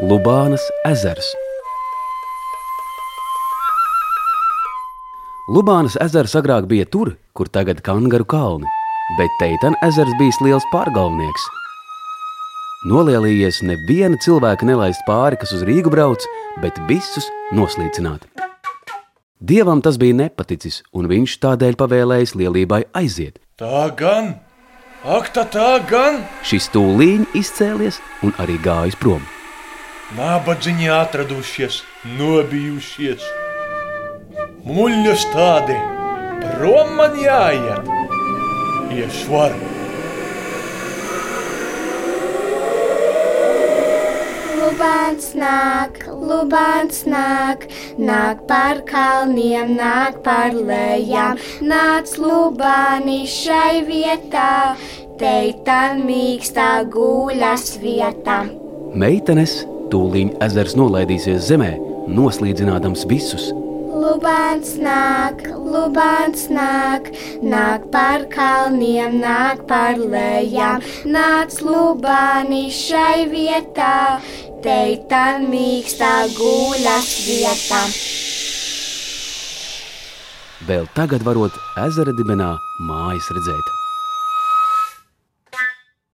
Lubānas ezers. Lubānas ezers agrāk bija tur, kur tagad ir kangaru kalni, bet Teitana ezers bija liels pārgalvnieks. Nolielījies neviena cilvēka nelaist pāri, kas uz Rīgu brauc, bet visus noslīcināt. Dievam tas bija nepaticis, un viņš tādēļ pavēlējis lielībai aiziet. Tā gan, ak, tā, tā gan! Šis tūlīņ izcēlies un arī gājis prom. Nabadzīņi atradušies, nobijušies. Muļļus tādi, prom man jāiet. Iešvaru. Lubāns nāk, Lubāns nāk, nāk par kalniem, nāk par lejām, nāc Lubāni šai vietā, teitan mīkstā guļas vietā. Meitenes tūlīņ ezers nolaidīsies zemē, noslīdzinādams visus. Lubāns nāk, Lubāns nāk, nāk par kalniem, nāk par lejām, nāc Lubāni šai vietā, teitan mīkstā guļas vietā. Vēl tagad varot ezera dibenā mājas redzēt.